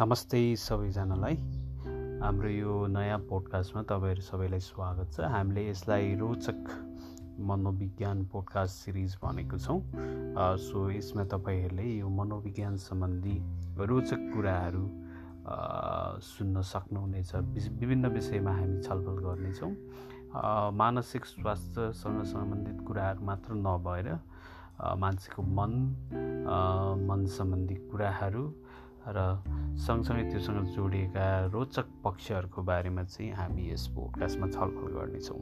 नमस्ते सबैजनालाई। हाम्रो यो नयाँ पोडकास्टमा तपाईँहरू सबैलाई स्वागत छ। हामीले यसलाई रोचक मनोविज्ञान पोडकास्ट सिरिज भनेको छौँ। सो यसमा तपाईँहरूले यो मनोविज्ञान सम्बन्धी रोचक कुराहरू सुन्न सक्नुहुनेछ। विभिन्न विषयमा हामी छलफल गर्नेछौँ। मानसिक स्वास्थ्यसँग सम्बन्धित कुराहरू मात्र नभएर मान्छेको मन मन सम्बन्धी कुराहरू र सँगसँगै त्योसँग जोडिएका रोचक पक्षहरूको बारेमा चाहिँ हामी यस पोडकास्टमा छलफल गर्नेछौँ।